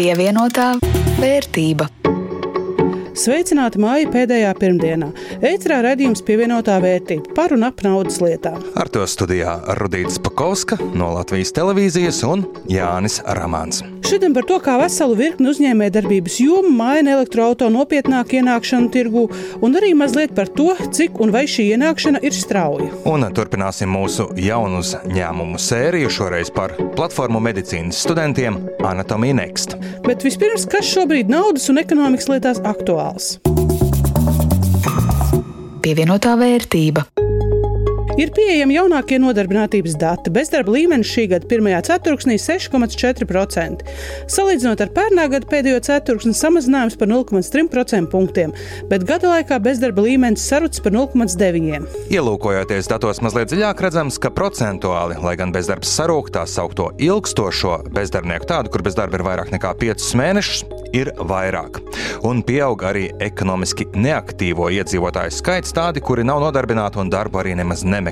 Pievienotā vērtība. Sveicināti māja pēdējā pirmdienā. Ētrā redzījums pievienotā vērtība par un ap naudas lietām. Ar to studijā Rudīts Pakauska no Latvijas televīzijas un Jānis Ramāns. Šodien par to, kā veselu virkni uzņēmējdarbības jomu maina elektroautorāta nopietnāk ienākšanu tirgu, un arī mazliet par to, cik un vai šī ienākšana ir strauja. Un turpināsim mūsu jaunu uzņēmumu sēriju, šoreiz par platformu medicīnas studentiem Anatomija Next. Bet vispirms, kas šobrīd naudas un ekonomikas lietās aktuāls? Pievienotā vērtība. Ir pieejami jaunākie nodarbinātības dati. Bezdarba līmenis šī gada pirmajā ceturksnī - 6,4%. Salīdzinot ar pērnā gada pēdējo ceturksni, samazinājums par 0,3% punktiem, bet gada laikā bezdarba līmenis sarucis par 0,9%. Ielūkojoties datos mazliet dziļāk, redzams, ka procentuāli, lai gan bezdarbs sarūk tā saukto ilgstošo bezdarbnieku, tādu, kur bezdarba ir vairāk nekā 5 mēnešus, ir vairāk. Un pieaug arī ekonomiski neaktīvo iedzīvotāju skaits, tādi, kuri nav nodarbināti un darbu arī nemaz nemeklē.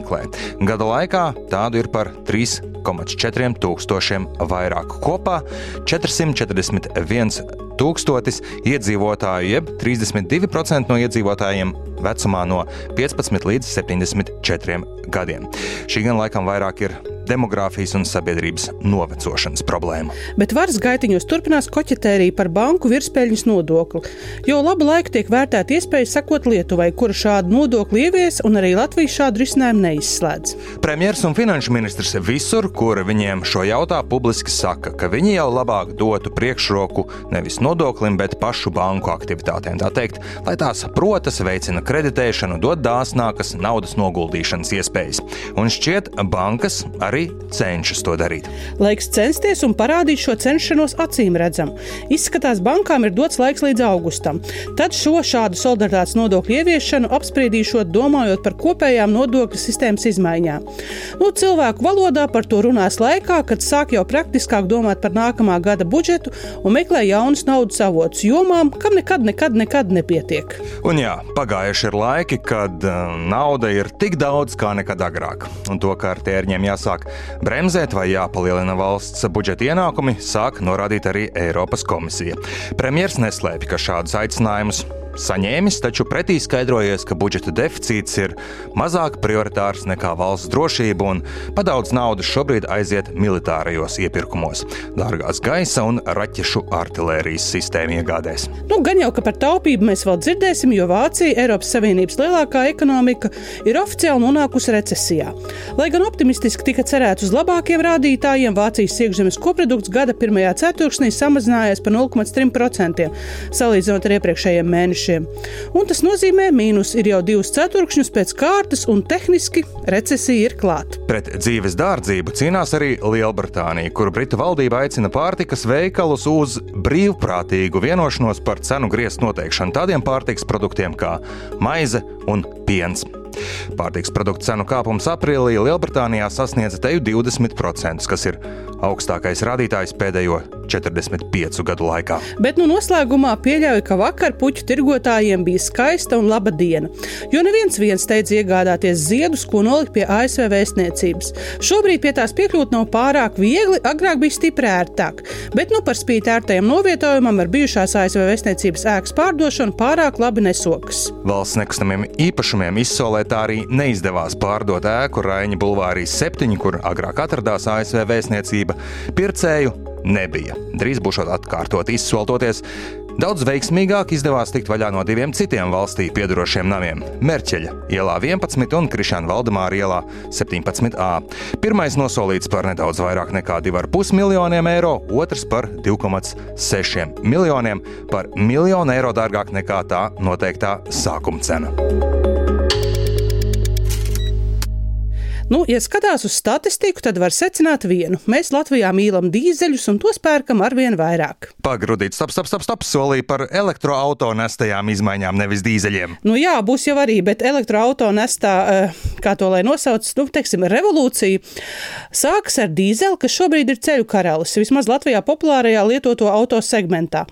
Gada laikā tādu ir par 3,4 tūkstošiem vairāk. Kopā 441 tūkstotis iedzīvotāju, jeb 32% no iedzīvotājiem vecumā no 15 līdz 74 gadiem. Šī gan laikam vairāk ir demogrāfijas un sabiedrības novecošanas problēma. Bet varas gaitiņos turpinās koķetērija par banku virspeļņas nodokli. Jau labu laiku tiek vērtēta iespēja sekot Lietuvai, kura šādu nodokli ievies, un arī Latvija šādu risinājumu neizslēdz. Premjers un finanšu ministrs visur, kur viņiem šo jautā, publiski saka, ka viņi jau labāk dotu priekšroku nevis nodoklim, bet pašu banku aktivitātēm. Tā teikt, lai tās protas veicina kreditēšanu, dod dāsnākas naudas noguldīšanas iespējas. Un šķiet, bankas arī arī cenšas to darīt. Laiks censties un parādīt šo cenšanos acīm redzam. Izskatās, bankām ir dots laiks līdz augustam. Tad šo šādu solidaritātes nodokļu ieviešanu apspriedīšot, domājot par kopējām nodokļu sistēmas izmaiņām. Nu, cilvēku valodā par to runās laikā, kad sāk jau praktiskāk domāt par nākamā gada budžetu un meklē jaunus naudas avotus jomām, kam nekad, nekad, nekad nepietiek. Un jā, pagājuši ir laiki, kad uh, nauda ir tik daudz kā nekad agrāk, un to, ka ar tērņiem jāsāk bremzēt vai jāpalielina valsts budžeta ienākumi, sāk norādīt arī Eiropas komisija. Premjers neslēpj, ka šādus aicinājumus saņēmis, taču pretī skaidrojies, ka budžeta deficīts ir mazāk prioritārs nekā valsts drošība un padaudz naudas šobrīd aiziet militārajos iepirkumos, dārgās gaisa un raķešu artērijas sistēmu iegādēs. Nu, gan jau, ka par taupību mēs vēl dzirdēsim, jo Vācija, Eiropas Savienības lielākā ekonomika, ir oficiāli nonākusi recesijā. Lai gan optimistiski tika cerēts uz labākiem rādītājiem, Vācijas iekšzemes koprodukts gada pirmajā ceturksnī samazinājās par 0,3% salīdzinot ar iepriekšējiem mēnešiem mēnešiem. Un tas nozīmē, ka mīnus ir jau divus ceturkšņus pēc kārtas, un tehniski recesija ir klāta. Pret dzīves dārdzību cīnās arī Lielbritānija, kur Britu valdība aicina pārtikas veikalus uz brīvprātīgu vienošanos par cenu griestu noteikšanu tādiem pārtikas produktiem kā maize un piens. Pārtiks produktu cenu kāpums aprīlī Lielbritānijā sasniedza teju 20%, kas ir augstākais rādītājs pēdējo 45 gadu laikā. Bet nu noslēgumā pieļauju, ka vakar puķu tirgotājiem bija skaista un laba diena, jo neviens viens teica iegādāties ziedus, ko nolikt pie ASV vēstniecības. Šobrīd pie tās piekļūt nav pārāk viegli, agrāk bija stipri ērtāk, bet nu par spīti ērtajam novietojumam ar bijušās ASV vēstniecības ēkas pārdošanu pārāk labi nesokas. Valsts nekustamiem īpašumiem izsolē tā arī neizdevās pārdot ēku Raņa Bulvārī 7, kur agrāk atradās ASV vēstniecība. Pircēju nebija. Drīz būs atkārtot izsoltoties. Daudz veiksmīgāk izdevās tikt vaļā no diviem citiem valstī piedarošiem namiem - Merķeļa ielā 11 un Krišāna Valdemāra ielā 17a. Pirmais nosolīts par nedaudz vairāk nekā 2,5 miljoniem eiro, otrs par 2,6 miljoniem, par miljonu eiro dārgāk nekā tā noteiktā sākuma cena. Nu, ja skatās uz statistiku, tad var secināt vienu. Mēs Latvijā mīlam dīzeļus un tos pērkam arvien vairāk. Pagrudīt, stop, stop, stop, stop solīja par elektroautorāta nestajām izmaiņām, nevis dīzeļiem. Nu, jā, būs jau arī, bet elektroautorāta nestā, eh, kā to lai nosauc, nu, teiksim, revolūcija sākas ar dīzeli, kas šobrīd ir ceļu karalis, vismaz Latvijā populārajā lietoto auto segmentā.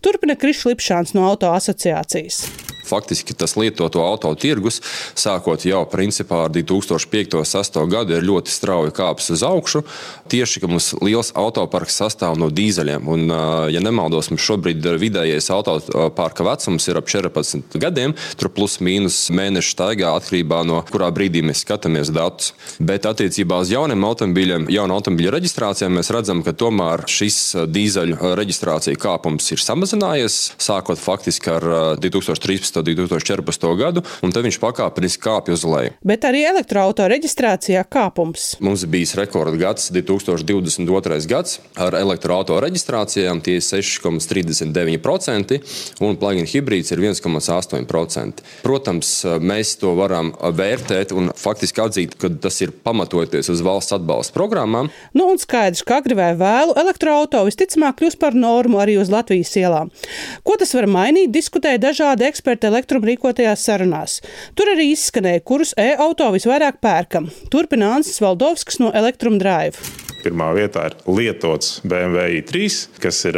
Turpina Krišs Lipšāns no auto asociācijas. Faktiski tas lietoto auto tirgus, sākot jau principā ar 2005. un 2006. gadu, ir ļoti strauji kāpis uz augšu. Tieši, ka mums liels autoparks sastāv no dīzeļiem. Un, ja nemaldos, mums šobrīd vidējais autoparka vecums ir ap 14 gadiem. Tur plus mīnus mēnešu staigā atkarībā no kurā brīdī mēs skatāmies datus. Bet attiecībā uz jauniem automobīļiem, jaunu automobīļu reģistrācijām mēs redzam, ka tomēr šis dīzeļu reģistrācija kāpums ir samazinājies, sākot faktiski ar 2013. Un 2014. gadu, un tad viņš pakāpeniski kāpj uz leju. Bet arī elektroautorāta reģistrācijā kāpums. Mums bija rekordgads 2022. gads ar elektroautorāta reģistrācijām tie ir 6,39%, un plug-in hibrīds ir 1,8%. Protams, mēs to varam vērtēt un faktiski atzīt, ka tas ir pamatojoties uz valsts atbalsta programmām. Nu, un skaidrs, ka agri vai vēlu elektroautorāta visticamāk kļūs par normu arī uz Latvijas ielām. Ko tas var mainīt, diskutēja dažādi eksperti elektrumrīkotajās sarunās. Tur arī izskanēja, kurus e-auto visvairāk pērkam. Turpina Ansis Valdovskis no Elektrum Drive. Pirmā vietā ir lietots BMW i3, kas ir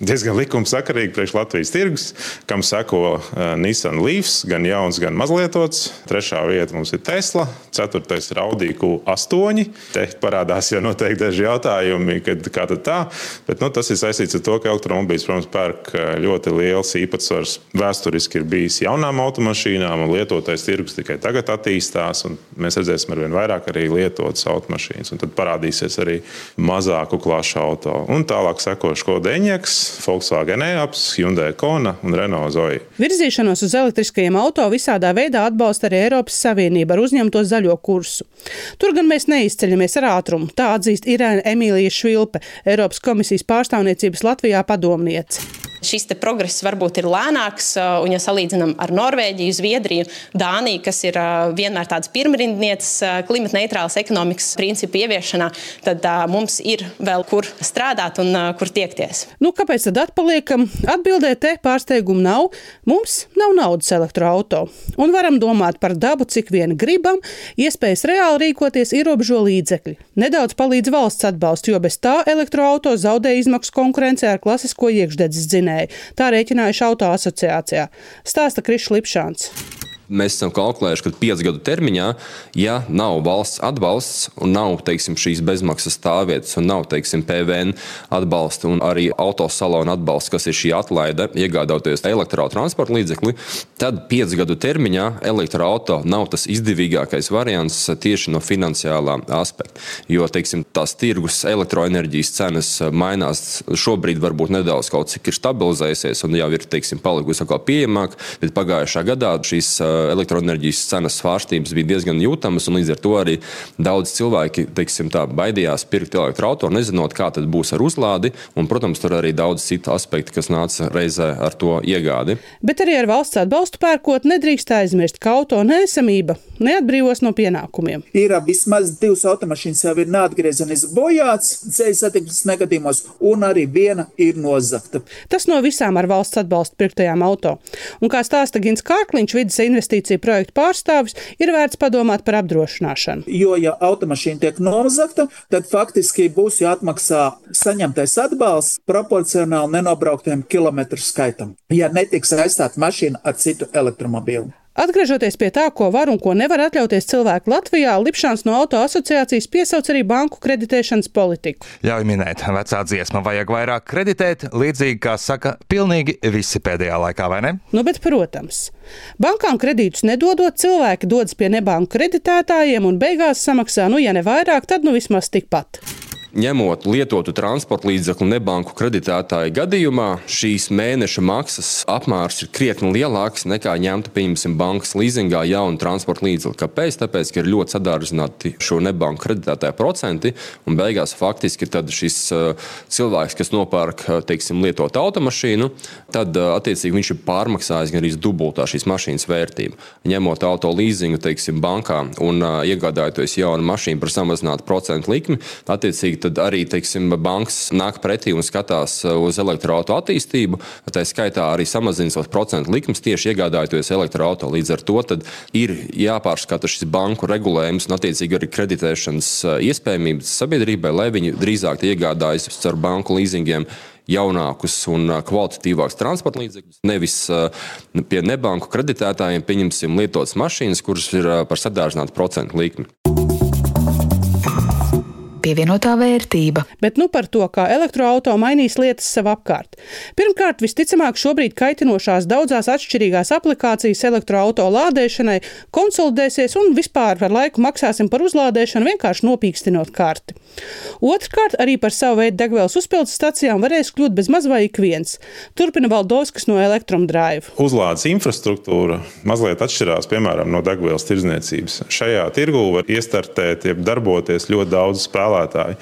diezgan likumsakarīgi priekš Latvijas tirgus, kam seko Nissan Leafs, gan jauns, gan mazlietots. Trešā vieta mums ir Tesla, ceturtais ir Audi Q8. Te parādās jau noteikti daži jautājumi, kad, kā tad tā. Bet nu, tas ir saistīts ar to, ka elektromobīļs, protams, pērk ļoti liels īpatsvars. Vēsturiski ir bijis jaunām automašīnām, un lietotais tirgus tikai tagad attīstās. Mēs redzēsim ar vien vairāk arī lietotas automašīnas. Un tad parādīsies arī mazāku klašu auto. Un tālāk seko Skoda Eņģeks, Volkswagen e-aps, Hyundai Kona un Renault Zoe. Virzīšanos uz elektriskajiem auto visādā veidā atbalsta arī Eiropas Savienība ar uzņemto zaļo kursu. Tur gan mēs neizceļamies ar ātrumu, tā atzīst Irēna Emīlija Švilpe, Eiropas komisijas pārstāvniecības Latvijā padomniece šis progress varbūt ir lēnāks. Un, ja salīdzinām ar Norvēģiju, Zviedriju, Dāniju, kas ir vienmēr tādas pirmrindnieces klimata neitrālas ekonomikas principu ieviešanā, tad mums ir vēl kur strādāt un kur tiekties. Nu, kāpēc tad atpaliekam? Atbildēt te pārsteigumu nav. Mums nav naudas elektroautorāta. Un varam domāt par dabu, cik vien gribam, iespējas reāli rīkoties ierobežo līdzekļi. Nedaudz palīdz valsts atbalsts, jo bez tā elektroautorāta zaudē izmaksu konkurencē ar klasisko iekšdedzes dzinēju minēja. Tā rēķinājuši auto asociācijā. Stāsta Krišs Lipšāns mēs esam kalkulējuši, ka piecu gadu termiņā, ja nav valsts atbalsts un nav teiksim, šīs bezmaksas stāvvietas un nav teiksim, PVN atbalsta un arī autosalona atbalsts, kas ir šī atlaide, iegādājoties elektrotransporta līdzekli, tad piecu gadu termiņā elektroautorāta nav tas izdevīgākais variants tieši no finansiālā aspekta. Jo teiksim, tās tirgus elektroenerģijas cenas mainās šobrīd varbūt nedaudz kaut cik ir stabilizējusies un jau ir teiksim, palikusi atkal pieejamāk, bet pagājušā gadā šīs elektroenerģijas cenas svārstības bija diezgan jūtamas, un līdz ar to arī daudz cilvēki teiksim, tā, baidījās pirkt elektroautoru, nezinot, kā tas būs ar uzlādi. Un, protams, tur arī daudz citu aspektu, kas nāca reizē ar to iegādi. Bet arī ar valsts atbalstu pērkot nedrīkst aizmirst, ka auto nesamība neatbrīvos no pienākumiem. Ir vismaz divas automašīnas jau ir neatgriezeniski bojāts ceļu satiksmes negadījumos, un arī viena ir nozagta. Tas no visām ar valsts atbalstu pirktajām auto. Un kā stāsta Gins Kārkliņš, vidas investīciju projektu pārstāvis, ir vērts padomāt par apdrošināšanu. Jo, ja automašīna tiek nozagta, tad faktiski būs jāatmaksā saņemtais atbalsts proporcionāli nenobrauktiem kilometru skaitam, ja netiks aizstāta mašīna ar citu elektromobīlu. Atgriežoties pie tā, ko var un ko nevar atļauties cilvēki Latvijā, Lipšāns no auto asociācijas piesauc arī banku kreditēšanas politiku. Ļauj minēt, vecā dziesma vajag vairāk kreditēt, līdzīgi kā saka pilnīgi visi pēdējā laikā, vai ne? Nu, bet, protams, bankām kredītus nedodot, cilvēki dodas pie nebanku kreditētājiem un beigās samaksā, nu, ja ne vairāk, tad nu vismaz tikpat ņemot lietotu transporta līdzekli nebanku kreditētāju gadījumā, šīs mēneša maksas apmērs ir krietni lielāks nekā ņemtu, pieņemsim, bankas līzingā jaunu transporta līdzekli. Kāpēc? Tāpēc, ka ir ļoti sadārdzināti šo nebanku kreditētāju procenti, un beigās faktiski šis uh, cilvēks, kas nopērk uh, teiksim, lietotu automašīnu, tad uh, attiecīgi viņš ir pārmaksājis gan arī dubultā šīs mašīnas vērtību. Ņemot auto līzingu, teiksim, bankā un iegādājoties jaunu mašīnu par samazinātu procentu likmi, attiecīgi tad arī teiksim, bankas nāk pretī un skatās uh, uz elektroautorāta attīstību. Tā skaitā arī samazina savus procentu likmes tieši iegādājoties elektroautorātu. Līdz ar to ir jāpārskata šis banku regulējums un attiecīgi arī kreditēšanas uh, iespējamības sabiedrībai, lai viņi drīzāk iegādājas ar banku līzingiem jaunākus un kvalitatīvākus transporta līdzekļus. Nevis pie nebanku kreditētājiem pieņemsim lietotas mašīnas, kuras ir par sadārzinātu procentu likmi pievienotā vērtība. Bet nu par to, kā elektroautorāta mainīs lietas sev apkārt. Pirmkārt, visticamāk, šobrīd kaitinošās daudzās atšķirīgās aplikācijas elektroautorāta lādēšanai konsolidēsies un vispār ar laiku maksāsim par uzlādēšanu vienkārši nopīkstinot karti. Otrkārt, arī par savu veidu degvielas uzpildes stacijām varēs kļūt bez maz vai ik viens. Turpina Valdovskis no Elektromdrive. Uzlādes infrastruktūra mazliet atšķirās piemēram no degvielas tirdzniecības. Šajā tirgū var iestartēt, jeb darboties ļoti daudz spēlētāju spēlētāji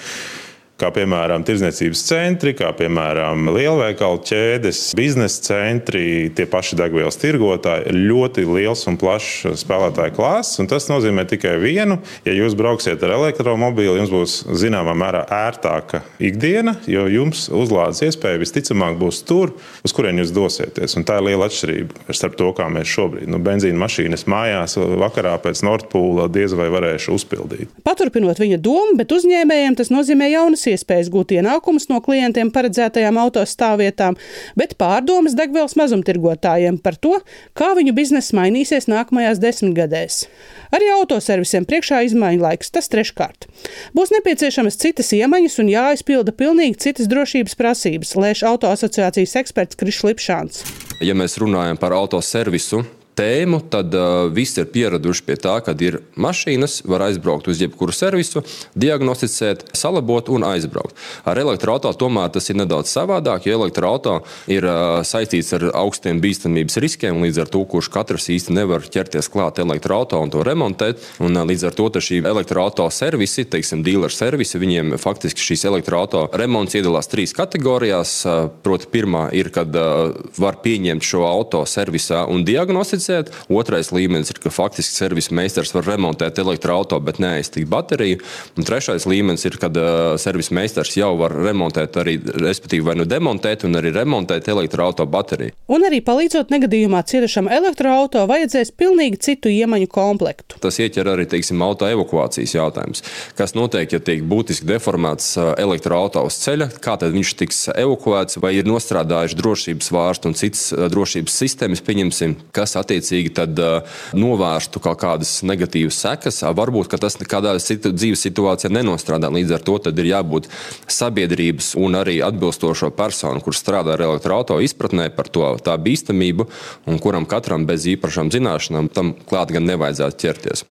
kā piemēram tirdzniecības centri, kā piemēram lielveikalu ķēdes, biznesa centri, tie paši degvielas tirgotāji. Ir ļoti liels un plašs spēlētāju klāsts. Tas nozīmē tikai vienu. Ja jūs brauksiet ar elektromobīlu, jums būs zināmā mērā ērtāka ikdiena, jo jums uzlādes iespēja visticamāk būs tur, uz kurien jūs dosieties. Un tā ir liela atšķirība starp to, kā mēs šobrīd. Nu, benzīna mašīnas mājās vakarā pēc Nordpūla diez vai varēšu uzpildīt. Paturpinot viņa domu, bet uzņēmējiem tas nozīmē jaunas iespējas gūt ienākumus no klientiem paredzētajām autostāvvietām, bet pārdomas degvielas mazumtirgotājiem par to, kā viņu biznesa mainīsies nākamajās desmitgadēs. Arī autoservisiem priekšā izmaiņu laiks, tas treškārt. Būs nepieciešamas citas iemaņas un jāizpilda pilnīgi citas drošības prasības, lēš auto asociācijas eksperts Krišs Lipšāns. Ja mēs runājam par autoservisu, tēmu, tad uh, visi ir pieraduši pie tā, ka ir mašīnas, var aizbraukt uz jebkuru servisu, diagnosticēt, salabot un aizbraukt. Ar elektroautorātu tomēr tas ir nedaudz savādāk, jo elektroautorāts ir uh, saistīts ar augstiem bīstamības riskiem, līdz ar to, kurš katrs īsti nevar ķerties klāt elektroautorātu un to remontēt. Un, uh, līdz ar to šī elektroautorāta servisi, teiksim, dealer servisi, viņiem faktiski šīs elektroautorāta remonts iedalās trīs kategorijās. Uh, proti, pirmā ir, kad uh, var pieņemt šo auto servisā un diagnosticēt certificēt. Otrais līmenis ir, ka faktiski servisa meistars var remontēt elektroautorātu, bet neaizstīt bateriju. Un trešais līmenis ir, kad uh, servisa meistars jau var remontēt, arī, respektīvi, vai nu demontēt, un arī remontēt elektroautorātu bateriju. Un arī palīdzot negadījumā cietušam elektroautorātam, vajadzēs pilnīgi citu iemaņu komplektu. Tas ieķer arī teiksim, auto evakuācijas jautājums. Kas notiek, ja tiek būtiski deformēts elektroautorāts ceļa, kā tad viņš tiks evakuēts, vai ir nostrādājuši drošības vārstu un citas drošības sistēmas, pieņemsim, kas attiecas attiecīgi tad, novērstu kaut kādas negatīvas sekas. Varbūt tas kādā situ, dzīves situācijā nenostrādā. Līdz ar to ir jābūt sabiedrības un arī atbilstošo personu, kurš strādā ar elektroautorātu izpratnē par to tā bīstamību, un kuram katram bez īpašām zināšanām tam klāt gan nevajadzētu ķerties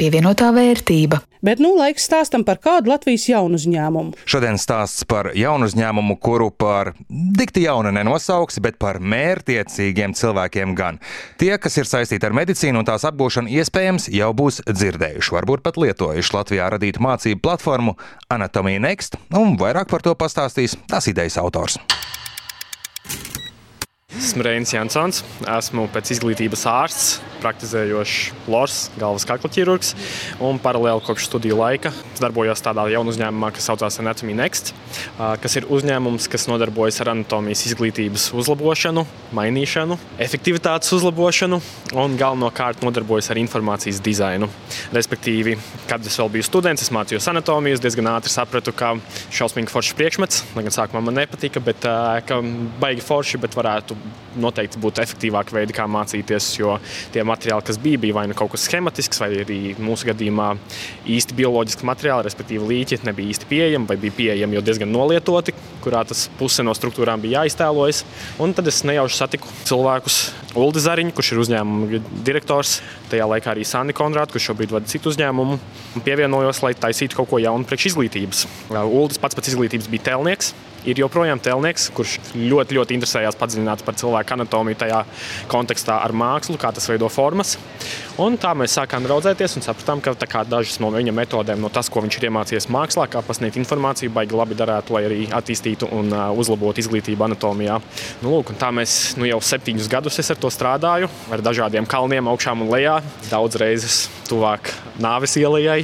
pievienotā vērtība. Bet nu laiks stāstam par kādu Latvijas jaunu uzņēmumu. Šodien stāsts par jaunu uzņēmumu, kuru par dikti jaunu nenosauks, bet par mērķiecīgiem cilvēkiem gan. Tie, kas ir saistīti ar medicīnu un tās apgūšanu, iespējams jau būs dzirdējuši, varbūt pat lietojuši Latvijā radītu mācību platformu Anatomija Next, un vairāk par to pastāstīs tās idejas autors. Esmu Reinis Jansons, esmu pēc izglītības ārsts, praktizējošs LORS, galvas kakla ķirurgs. Un paralēli kopš studiju laika darbojos tādā jaunā uzņēmumā, kas saucās Anatomy Next, kas ir uzņēmums, kas nodarbojas ar anatomijas izglītības uzlabošanu, mainīšanu, efektivitātes uzlabošanu un galvenokārt nodarbojas ar informācijas dizainu. Respektīvi, kad es vēl biju students, es mācījos anatomiju, diezgan ātri sapratu, ka šausmīgi foršs priekšmets, lai gan sākumā man nepatika, bet ka baigi forši, bet varētu noteikti būtu efektīvāki veidi, kā mācīties, jo tie materiāli, kas bija, bija vai nu kaut kas schematisks, vai arī mūsu gadījumā īsti bioloģiski materiāli, respektīvi līķi, nebija īsti pieejami, vai bija pieejami jau diezgan nolietoti, kurā tas puse no struktūrām bija jāiztēlojas. Un tad es nejauši satiku cilvēkus, Uldi Zariņu, kurš ir uzņēmuma direktors, tajā laikā arī Sani Konrādu, kurš šobrīd vada citu uzņēmumu, pievienojos, lai taisītu kaut ko jaunu priekš izglītības. Uldis pats pēc izglītības bija telnieks ir joprojām telnieks, kurš ļoti, ļoti interesējās padziļināt par cilvēku anatomiju tajā kontekstā ar mākslu, kā tas veido formas. Un tā mēs sākām raudzēties un sapratām, ka dažas no viņa metodēm, no tas, ko viņš ir iemācījies mākslā, kā pasniegt informāciju, baigi labi darētu, lai arī attīstītu un uzlabotu izglītību anatomijā. Nu, lūk, tā mēs nu, jau septiņus gadus ar to strādāju, ar dažādiem kalniem, augšām un lejā, daudz reizes tuvāk nāves ielai.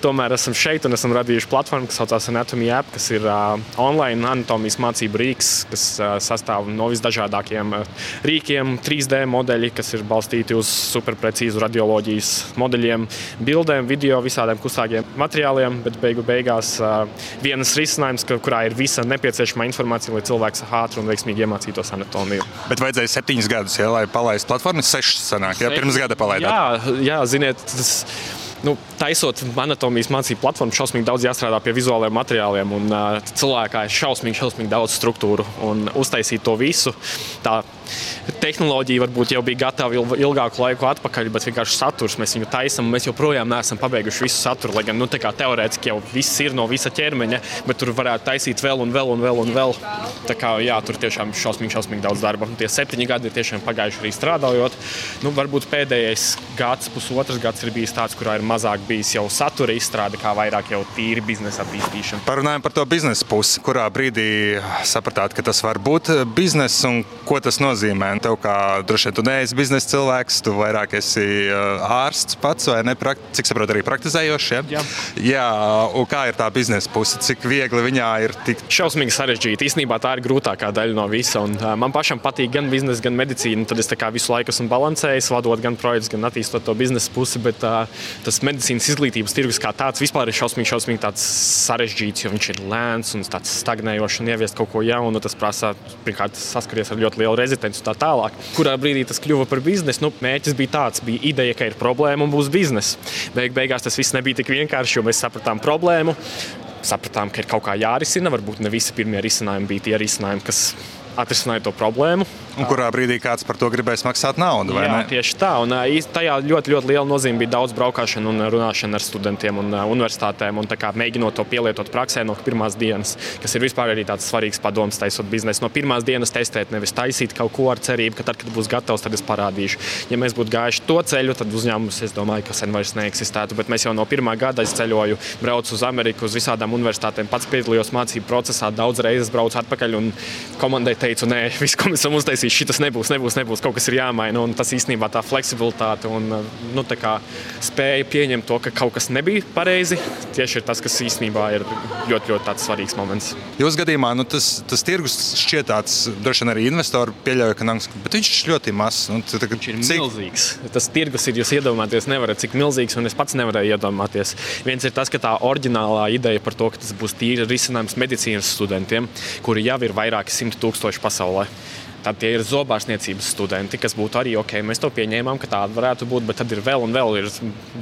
Tomēr esam šeit un esam radījuši platformu, kas saucās Anatomija App, kas ir uh, online anatomijas mācību rīks, kas sastāv no visdažādākajiem rīkiem, 3D modeļi, kas ir balstīti uz superprecīzu radioloģijas modeļiem, bildēm, video, visādiem kustāgiem materiāliem, bet beigu beigās vienas risinājums, kurā ir visa nepieciešamā informācija, lai cilvēks ātri un veiksmīgi iemācītos anatomiju. Bet vajadzēja septiņus gadus, ja, lai palaistu platformu. Sešas sanāk, ja pirms gada palaidāt. Jā, jā ziniet, tas nu, taisot anatomijas mācību platformu, šausmīgi daudz jāstrādā pie vizuāliem materiāliem. Un, uh, cilvēkā ir šausmīgi, šausmīgi daudz struktūru un uztaisīt to visu. Tā tehnoloģija varbūt jau bija gatava ilgāku laiku atpakaļ, bet vienkārši saturs mēs viņu taisām. Mēs joprojām neesam pabeiguši visu saturu. Lai gan nu, teorētiski jau viss ir no visa ķermeņa, bet tur varētu taisīt vēl un vēl un vēl. Un vēl. Tā kā, jā, tur tiešām ir šausmīgi, šausmīgi daudz darba. Un tie septiņi gadi ir tiešām pagājuši arī strādājot. Nu, varbūt pēdējais gads, pusotrs gads ir bijis tāds, kurā ir mazāk bijis jau satura izstrāde, kā vairāk jau tīri biznesa attīstīšana. Parunājam par to biznesa pusi. Kurā brīdī sapratāt, ka tas var būt bizness un ko tas nozīmē? Nozīmē. Tev kā droši vien tu neesi biznesa cilvēks, tu vairāk esi ārsts pats vai ne? Cik saprotu, arī praktizējošs. Ja? Jā. Jā, un kā ir tā biznesa puse? Cik viegli viņā ir tikt? Šausmīgi sarežģīti. Īsnībā tā ir grūtākā daļa no visa. Un, uh, man pašam patīk gan biznesa, gan medicīna. Tad es visu laiku esmu balansējis, vadot gan projektus, gan attīstot to biznesa pusi. Bet uh, tas medicīnas izglītības tirgus kā tāds vispār ir šausmīgi, šausmīgi sarežģīts, jo viņš ir lēns un stagnējošs un ieviest kaut ko jaunu. Tas prasa pirmkārt saskaries ar ļoti lielu rezidenci biznesu tā tālāk. Kurā brīdī tas kļuva par biznesu? Nu, mērķis bija tāds, bija ideja, ka ir problēma un būs biznesa. Beig beigās tas viss nebija tik vienkārši, jo mēs sapratām problēmu. Sapratām, ka ir kaut kā jārisina. Varbūt ne visi pirmie risinājumi bija tie risinājumi, kas atrisināja to problēmu. Un kurā brīdī kāds par to gribēs maksāt naudu? Jā, ne? tieši tā. Un, tajā ļoti, ļoti liela nozīme bija daudz braukšana un runāšana ar studentiem un universitātēm. Un, kā, mēģinot to pielietot praksē no pirmās dienas, kas ir vispār arī tāds svarīgs padoms, taisot biznesu. No pirmās dienas testēt, nevis taisīt kaut ko ar cerību, ka tad, kad būs gatavs, tad es parādīšu. Ja mēs būtu gājuši to ceļu, tad uzņēmums, es domāju, ka sen vairs neeksistētu. Bet mēs jau no pirmā gada ceļoju, braucu uz Ameriku, uz visādām universitātēm, pats piedalījos mācību procesā, daudz reizes braucu atpakaļ un komandai teicu, nē, viss, ko mēs esam uztaisījuši šis nebūs, nebūs, nebūs, kaut kas ir jāmaina. Un tas īstenībā tā fleksibilitāte un nu, tā spēja pieņemt to, ka kaut kas nebija pareizi, tieši ir tas, kas īstenībā ir ļoti, ļoti svarīgs moments. Jūsu gadījumā nu, tas, tas tirgus šķiet tāds, droši vien arī investori pieļauj, ka nāks, bet viņš ir ļoti mazs. Nu, tā, viņš ir cik... milzīgs. Tas tirgus ir, jūs iedomājaties, nevarat, cik milzīgs, un es pats nevarēju iedomāties. Viens ir tas, ka tā oriģinālā ideja par to, ka tas būs tīri risinājums medicīnas studentiem, kuri jau ir vairāki simti tūkstoši pessoas lá. Tad tie ir zobārstniecības studenti, kas būtu arī ok. Mēs to pieņēmām, ka tāda varētu būt, bet tad ir vēl un vēl ir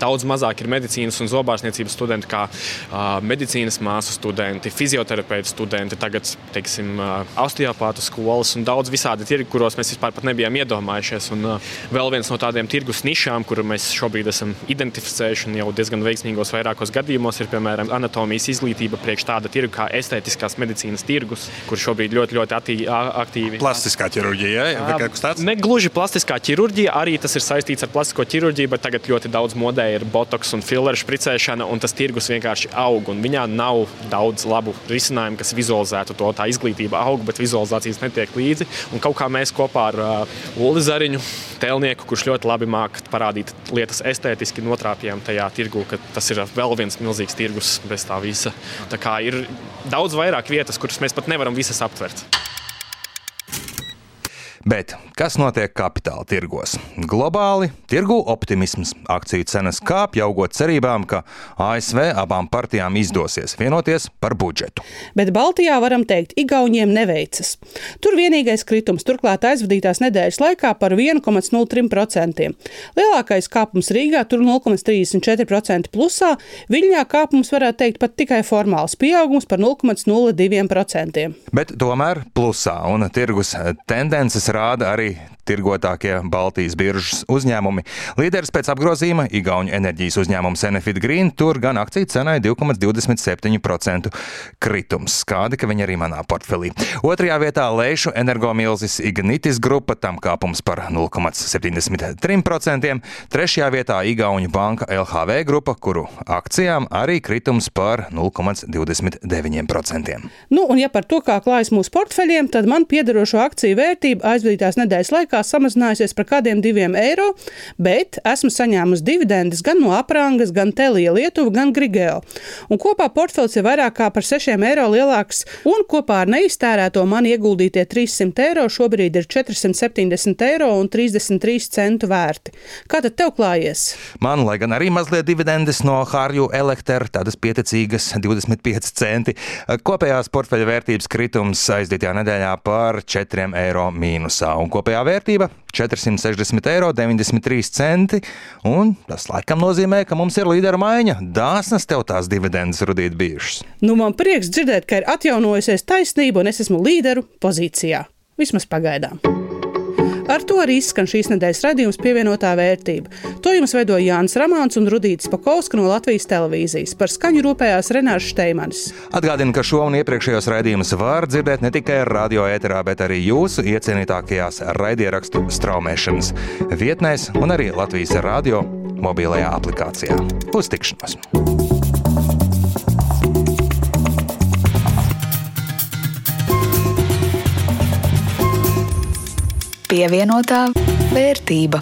daudz mazāk ir medicīnas un zobārstniecības studenti, kā uh, medicīnas māsu studenti, fizioterapeitu studenti, tagad, teiksim, uh, osteopātu skolas un daudz visādi tirgi, kuros mēs vispār nebijām iedomājušies. Un uh, vēl viens no tādiem tirgus nišām, kuru mēs šobrīd esam identificējuši un jau diezgan veiksmīgos vairākos gadījumos, ir piemēram anatomijas izglītība priekš tāda tirgu kā estētiskās medicīnas tirgus, kur šobrīd ļoti, ļoti attī, aktīvi. Plastiskā plastiskā ķirurģija, ja? Ne gluži plastiskā ķirurģija, arī tas ir saistīts ar plastisko ķirurģiju, bet tagad ļoti daudz modē ir botoks un filleru špricēšana, un tas tirgus vienkārši aug. Viņā nav daudz labu risinājumu, kas vizualizētu to. Tā izglītība aug, bet vizualizācijas netiek līdzi. Un kaut kā mēs kopā ar uh, Ulu Zariņu, tēlnieku, kurš ļoti labi māca parādīt lietas estētiski, notrāpījām tajā tirgu, ka tas ir vēl viens milzīgs tirgus bez tā visa. Tā kā ir daudz vairāk vietas, kuras mēs pat nevaram visas aptvert. Bet kas notiek kapitāla tirgos? Globāli tirgu optimisms, akciju cenas kāpj, augot cerībām, ka ASV abām partijām izdosies vienoties par budžetu. Bet Baltijā varam teikt, Igauniem neveicas. Tur vienīgais kritums turklāt aizvadītās nedēļas laikā par 1,03%. Lielākais kāpums Rīgā tur 0,34% plusā, Viļņā kāpums varētu teikt pat tikai formāls pieaugums par 0,02%. Bet tomēr plusā un tirgus tendences rāda arī tirgotākie Baltijas biržas uzņēmumi. Līderis pēc apgrozījuma - Igaunijas enerģijas uzņēmums Enefit Green, tur gan akciju cenai 2,27% kritums. Kādi, ka viņi arī manā portfelī. Otrajā vietā Leišu energomilzis Ignitis grupa, tam kāpums par 0,73%. Trešajā vietā Igaunijas banka LHV grupa, kuru akcijām arī kritums par 0,29%. Nu, un ja par to, kā klājas mūsu portfeļiem, tad man piederošo akciju vērtība aizvien aizvadītās nedēļas laikā samazinājusies par kādiem diviem eiro, bet esmu saņēmusi dividendes gan no aprangas, gan Telija Lietuva, gan Grigeo. Un kopā portfels ir vairāk kā par 6 eiro lielāks, un kopā ar neiztērēto man ieguldītie 300 eiro šobrīd ir 470 eiro un 33 centu vērti. Kā tad tev klājies? Man, lai gan arī mazliet dividendes no Hārju elektra, tādas pieticīgas 25 centi, kopējās portfeļa vērtības kritums aizdītajā nedēļā par 4 eiro mīnusā, un kopējā vērtība 460 eiro 93 centi, un tas laikam nozīmē, ka mums ir līdera maiņa. Dāsnas tev tās dividendes rudīt bijušas. Nu, man prieks dzirdēt, ka ir atjaunojusies taisnība un es esmu līderu pozīcijā. Vismaz pagaidām. Ar to arī izskan šīs nedēļas raidījums pievienotā vērtība. To jums veidoja Jānis Ramāns un Rudīts Pakauska no Latvijas televīzijas. Par skaņu rūpējās Renārs Šteimanis. Atgādinu, ka šo un iepriekšējos raidījumus var dzirdēt ne tikai radio ēterā, bet arī jūsu iecienītākajās raidierakstu straumēšanas vietnēs un arī Latvijas radio mobilajā aplikācijā. Uz tikšanos! Pievienotā vērtība.